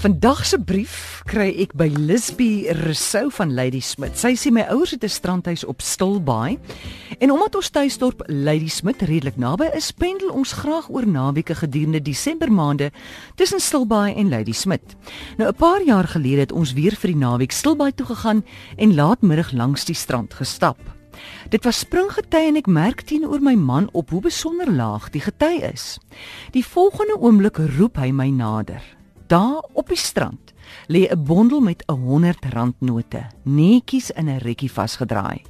Vandag se brief kry ek by Lisby Resou van Lady Smith. Sy sê my ouers het 'n strandhuis op Stilbaai en omdat ons tuisdorp Lady Smith redelik naby is, pendel ons graag oor naweke gedurende Desember maande tussen Stilbaai en Lady Smith. Nou 'n paar jaar gelede het ons weer vir die naweek Stilbaai toe gegaan en laatmiddag langs die strand gestap. Dit was springgety en ek merk teenoor my man op hoe besonder laag die gety is. Die volgende oomblik roep hy my nader. Daar op die strand lê 'n bondel met 'n 100 rand note, netjies in 'n rekkie vasgedraai.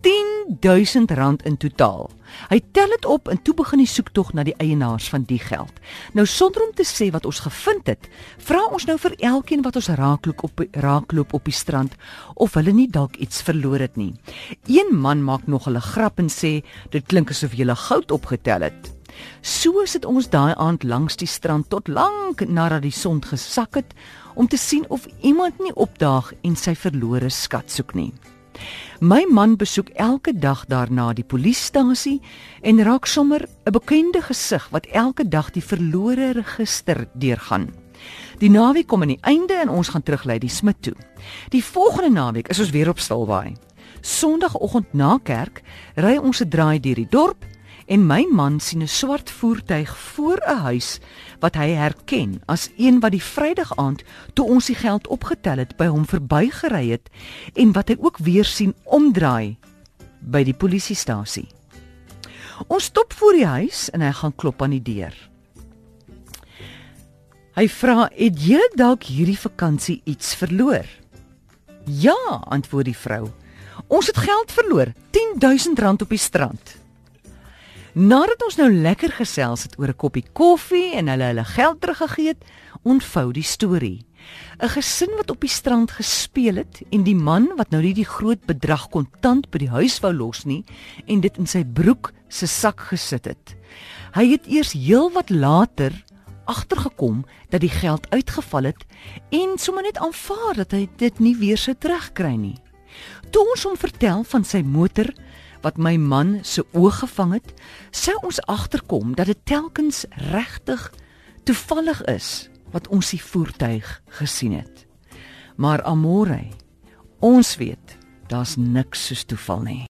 10000 rand in totaal. Hy tel dit op en toe begin die soektog na die eienaars van die geld. Nou sonder om te sê wat ons gevind het, vra ons nou vir elkeen wat ons raakloop op raakloop op die strand of hulle nie dalk iets verloor het nie. Een man maak nog 'n grap en sê dit klink asof jy goud opgetel het. So sit ons daai aand langs die strand tot lank nadat die son gesak het om te sien of iemand nie opdaag en sy verlore skat soek nie. My man besoek elke dag daarna die polisiestasie en raak sommer 'n bekende gesig wat elke dag die verlore register deurgaan. Die naweek kom aan die einde en ons gaan terug lei die Smit toe. Die volgende naweek is ons weer op Stilbaai. Sondagoggend na kerk ry ons 'n draai deur die dorp en my man sien 'n swart voertuig voor 'n huis wat hy herken as een wat die Vrydag aand toe ons die geld opgetel het by hom verbygery het en wat hy ook weer sien omdraai by die polisiestasie. Ons stop voor die huis en hy gaan klop aan die deur. Hy vra: "Het jy dalk hierdie vakansie iets verloor?" "Ja," antwoord die vrou. "Ons het geld verloor, 10000 rand op die strand." Nadat ons nou lekker gesels het oor 'n koppie koffie en hulle hulle geld teruggegee het, ontvou die storie. 'n Gesin wat op die strand gespeel het en die man wat nou nie die groot bedrag kontant by die huis wou los nie en dit in sy broek se sak gesit het. Hy het eers heelwat later agtergekom dat die geld uitgeval het en sommer net aanvaar dat hy dit nie weer sou terugkry nie. Toe ons hom vertel van sy motor wat my man se oog gevang het, sou ons agterkom dat dit telkens regtig toevallig is wat ons die voertuig gesien het. Maar amore, ons weet, daar's niks soos toeval nie.